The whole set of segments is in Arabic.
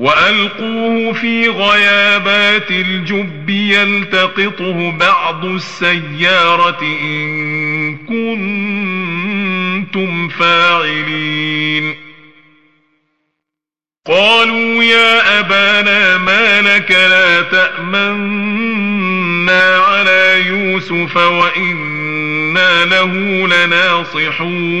وألقوه في غيابات الجب يلتقطه بعض السيارة إن كنتم فاعلين. قالوا يا أبانا ما لك لا تأمنا على يوسف وإنا له لناصحون.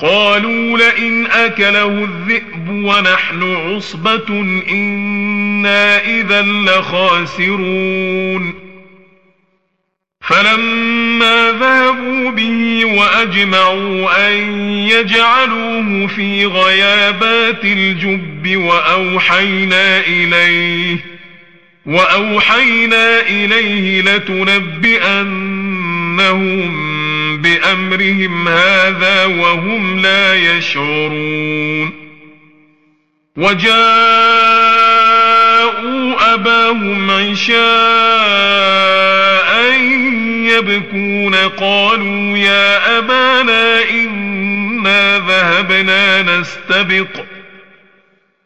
قالوا لئن أكله الذئب ونحن عصبة إنا إذا لخاسرون. فلما ذهبوا به وأجمعوا أن يجعلوه في غيابات الجب وأوحينا إليه وأوحينا إليه لتنبئنهم بأمرهم هذا وهم لا يشعرون. وجاءوا أباهم عشاء يبكون قالوا يا أبانا إنا ذهبنا نستبق.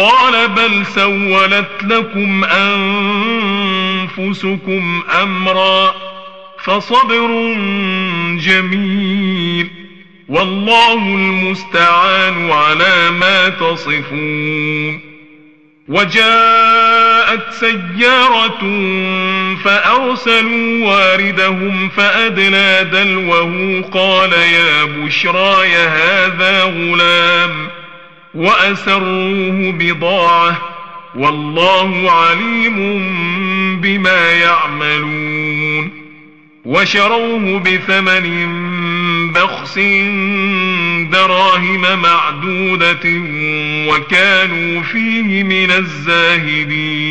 قال بل سولت لكم أنفسكم أمرا فصبر جميل والله المستعان على ما تصفون وجاءت سيارة فأرسلوا واردهم فأدنى دلوه قال يا بشرى هذا غلام وأسروه بضاعة والله عليم بما يعملون وشروه بثمن بخس دراهم معدودة وكانوا فيه من الزاهدين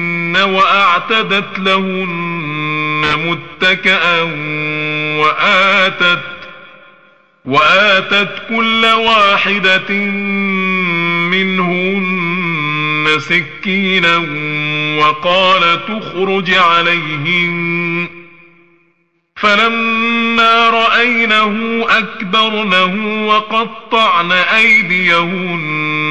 وأعتدت لهن متكأ وآتت وآتت كل واحدة منهن سكينا وقال تخرج عليهن. فلما رأينه أكبرنه وقطعن أيديهن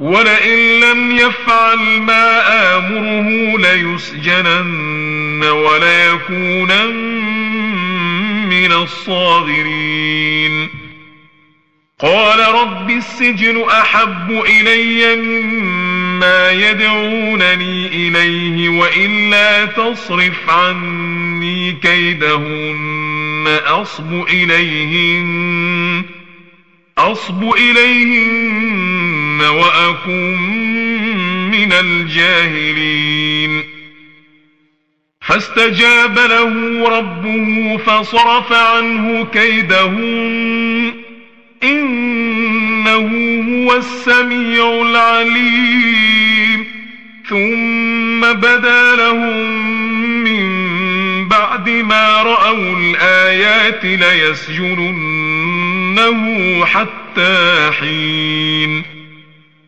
ولئن لم يفعل ما آمره ليسجنن وليكونن من الصاغرين. قال رب السجن أحب إلي مما يدعونني إليه وإلا تصرف عني كيدهن. أصب إليهن أصب إليهن وأكن من الجاهلين. فاستجاب له ربه فصرف عنه كيدهن إنه هو السميع العليم. ثم بدا لهم من بعد ما رأوا الآيات ليسجننه حتى حين.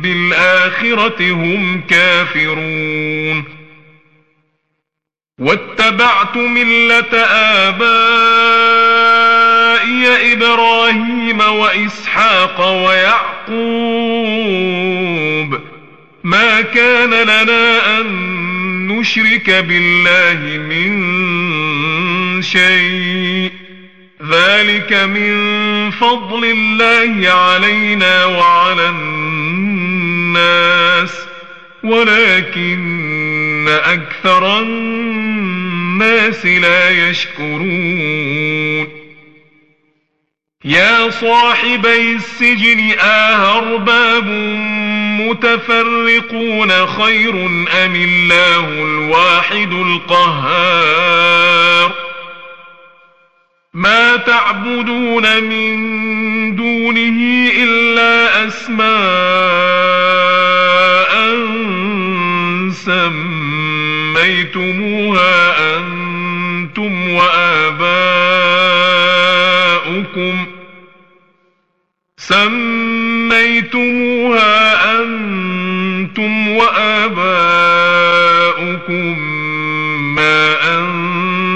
بالآخرة هم كافرون. واتبعت ملة آبائي إبراهيم وإسحاق ويعقوب. ما كان لنا أن نشرك بالله من شيء. ذلك من فضل الله علينا وعلى الناس. ولكن أكثر الناس لا يشكرون. يا صاحبي السجن أهرباب متفرقون خير أم الله الواحد القهار؟ ما تعبدون من دونه إلا أسماء سميتموها أنتم وآباؤكم سميتموها أنتم وآباؤكم ما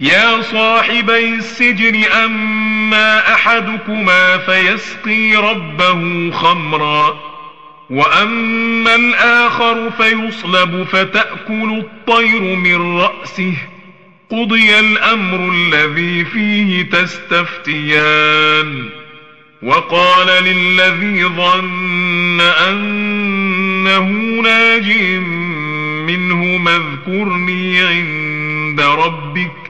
يا صاحبي السجن أما أحدكما فيسقي ربه خمرا وأما الآخر فيصلب فتأكل الطير من رأسه. قضي الأمر الذي فيه تستفتيان. وقال للذي ظن أنه ناج منه اذكرني عند ربك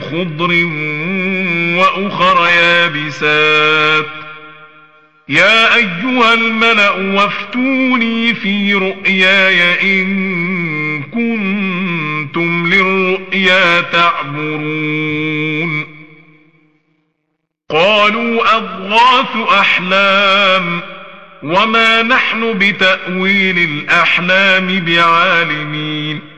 خضر وأخر يابسات يا أيها الملأ وافتوني في رؤياي إن كنتم للرؤيا تعبرون قالوا أضغاث أحلام وما نحن بتأويل الأحلام بعالمين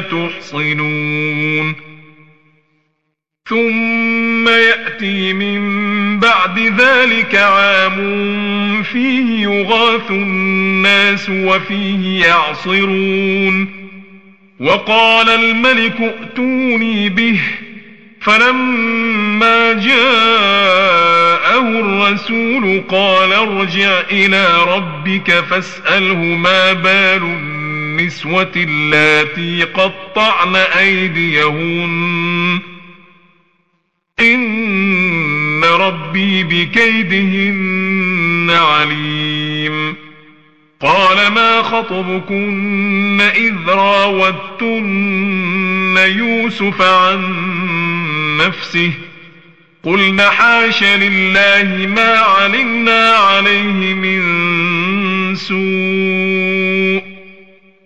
تحصنون. ثم يأتي من بعد ذلك عام فيه يغاث الناس وفيه يعصرون. وقال الملك ائتوني به. فلما جاءه الرسول قال ارجع إلى ربك فاسأله ما بال النسوة اللاتي قطعن أيديهن. إن ربي بكيدهن عليم. قال ما خطبكن إذ راوتن يوسف عن نفسه؟ قلنا حاش لله ما علمنا عليه من سوء.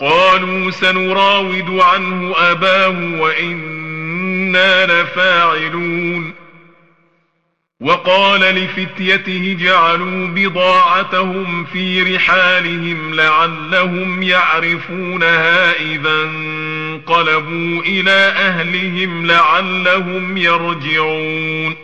قالوا سنراود عنه أباه وإنا لفاعلون. وقال لفتيته جعلوا بضاعتهم في رحالهم لعلهم يعرفونها إذا انقلبوا إلى أهلهم لعلهم يرجعون.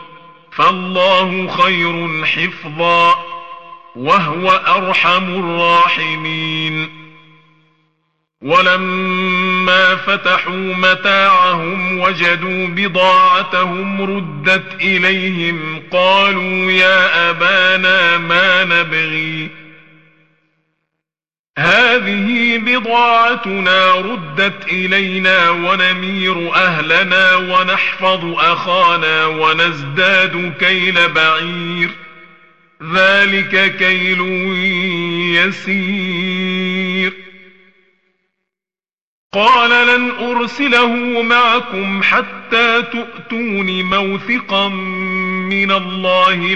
فالله خير حفظا وهو أرحم الراحمين. ولما فتحوا متاعهم وجدوا بضاعتهم ردت إليهم قالوا يا أبانا ما نبغي هذه بضاعتنا ردت إلينا ونمير أهلنا ونحفظ أخانا ونزداد كيل بعير. ذلك كيل يسير. قال لن أرسله معكم حتى تؤتون موثقا من الله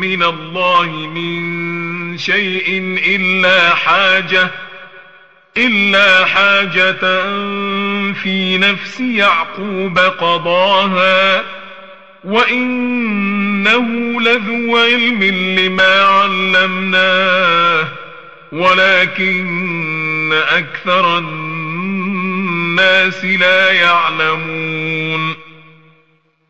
من الله من شيء إلا حاجة إلا حاجة في نفس يعقوب قضاها وإنه لذو علم لما علمناه ولكن أكثر الناس لا يعلمون.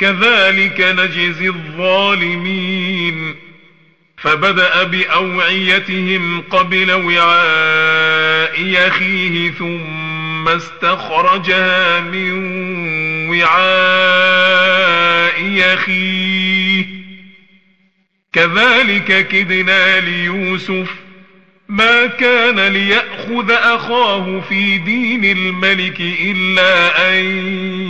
كذلك نجزي الظالمين. فبدأ بأوعيتهم قبل وعاء أخيه ثم استخرجها من وعاء أخيه كذلك كدنا ليوسف. ما كان ليأخذ أخاه في دين الملك إلا أن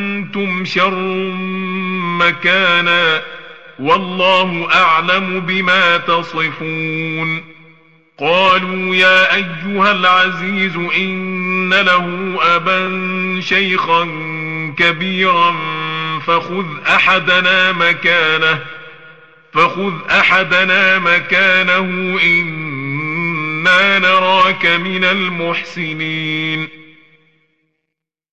أنتم شر مكانا والله أعلم بما تصفون. قالوا يا أيها العزيز إن له أبا شيخا كبيرا فخذ أحدنا مكانه فخذ أحدنا مكانه إنا نراك من المحسنين.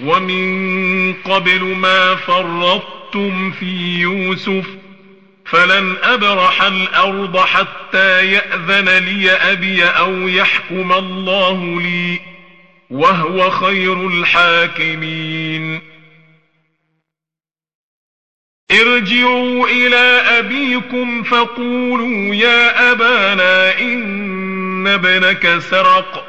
ومن قبل ما فرطتم في يوسف فلن أبرح الأرض حتى يأذن لي أبي أو يحكم الله لي وهو خير الحاكمين. ارجعوا إلى أبيكم فقولوا يا أبانا إن ابنك سرق.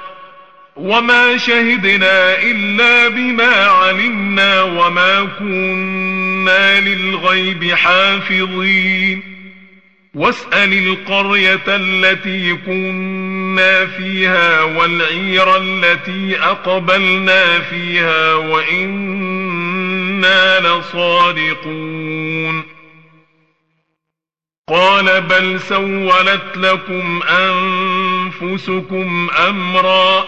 وما شهدنا إلا بما علمنا وما كنا للغيب حافظين واسأل القرية التي كنا فيها والعير التي أقبلنا فيها وإنا لصادقون قال بل سولت لكم أنفسكم أمرا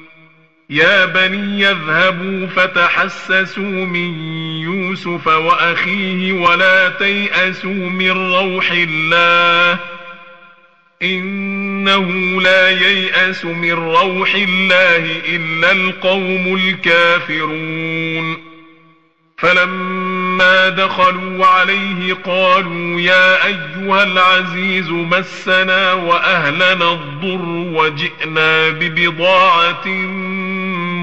يا بني يذهبوا فتحسسوا من يوسف وأخيه ولا تيأسوا من روح الله إنه لا ييأس من روح الله إلا القوم الكافرون فلما دخلوا عليه قالوا يا أيها العزيز مسنا وأهلنا الضر وجئنا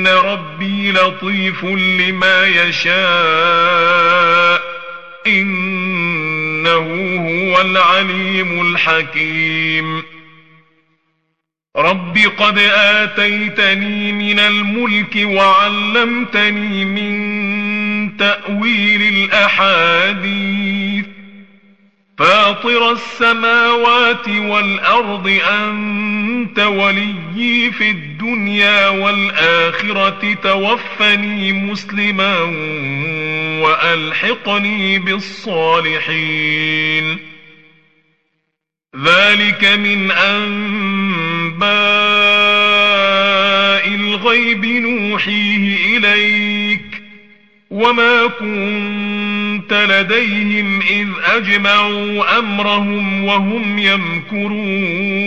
إن ربي لطيف لما يشاء إنه هو العليم الحكيم رب قد آتيتني من الملك وعلمتني من تأويل الأحاديث فاطر السماوات والأرض أنت وليي في الدنيا والآخرة توفني مسلما وألحقني بالصالحين. ذلك من أنباء الغيب نوحيه إليك. وما كنت لديهم إذ أجمعوا أمرهم وهم يمكرون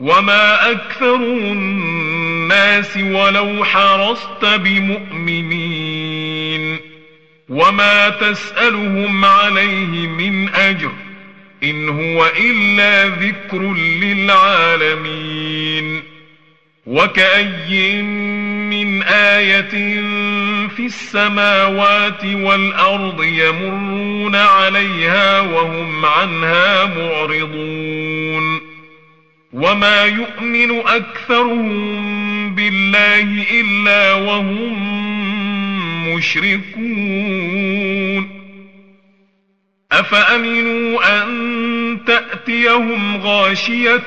وما أكثر الناس ولو حرصت بمؤمنين وما تسألهم عليه من أجر إن هو إلا ذكر للعالمين وكأي من آية في السماوات والأرض يمرون عليها وهم عنها معرضون. وما يؤمن أكثرهم بالله إلا وهم مشركون. أفأمنوا أن تأتيهم غاشية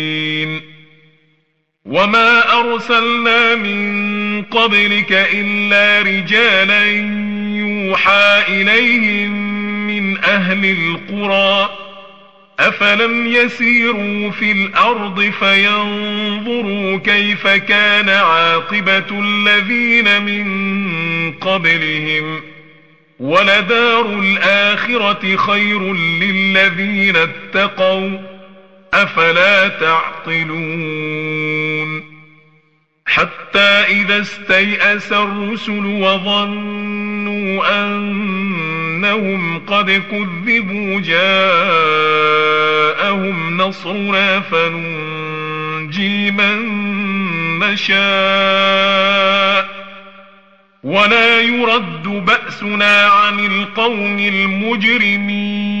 وما أرسلنا من قبلك إلا رجالا يوحى إليهم من أهل القرى أفلم يسيروا في الأرض فينظروا كيف كان عاقبة الذين من قبلهم ۖ ولدار الآخرة خير للذين اتقوا أفلا تعقلون حتى إذا استيأس الرسل وظنوا أنهم قد كذبوا جاءهم نصرنا فننجي من نشاء ولا يرد بأسنا عن القوم المجرمين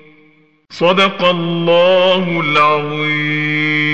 صدق الله العظيم.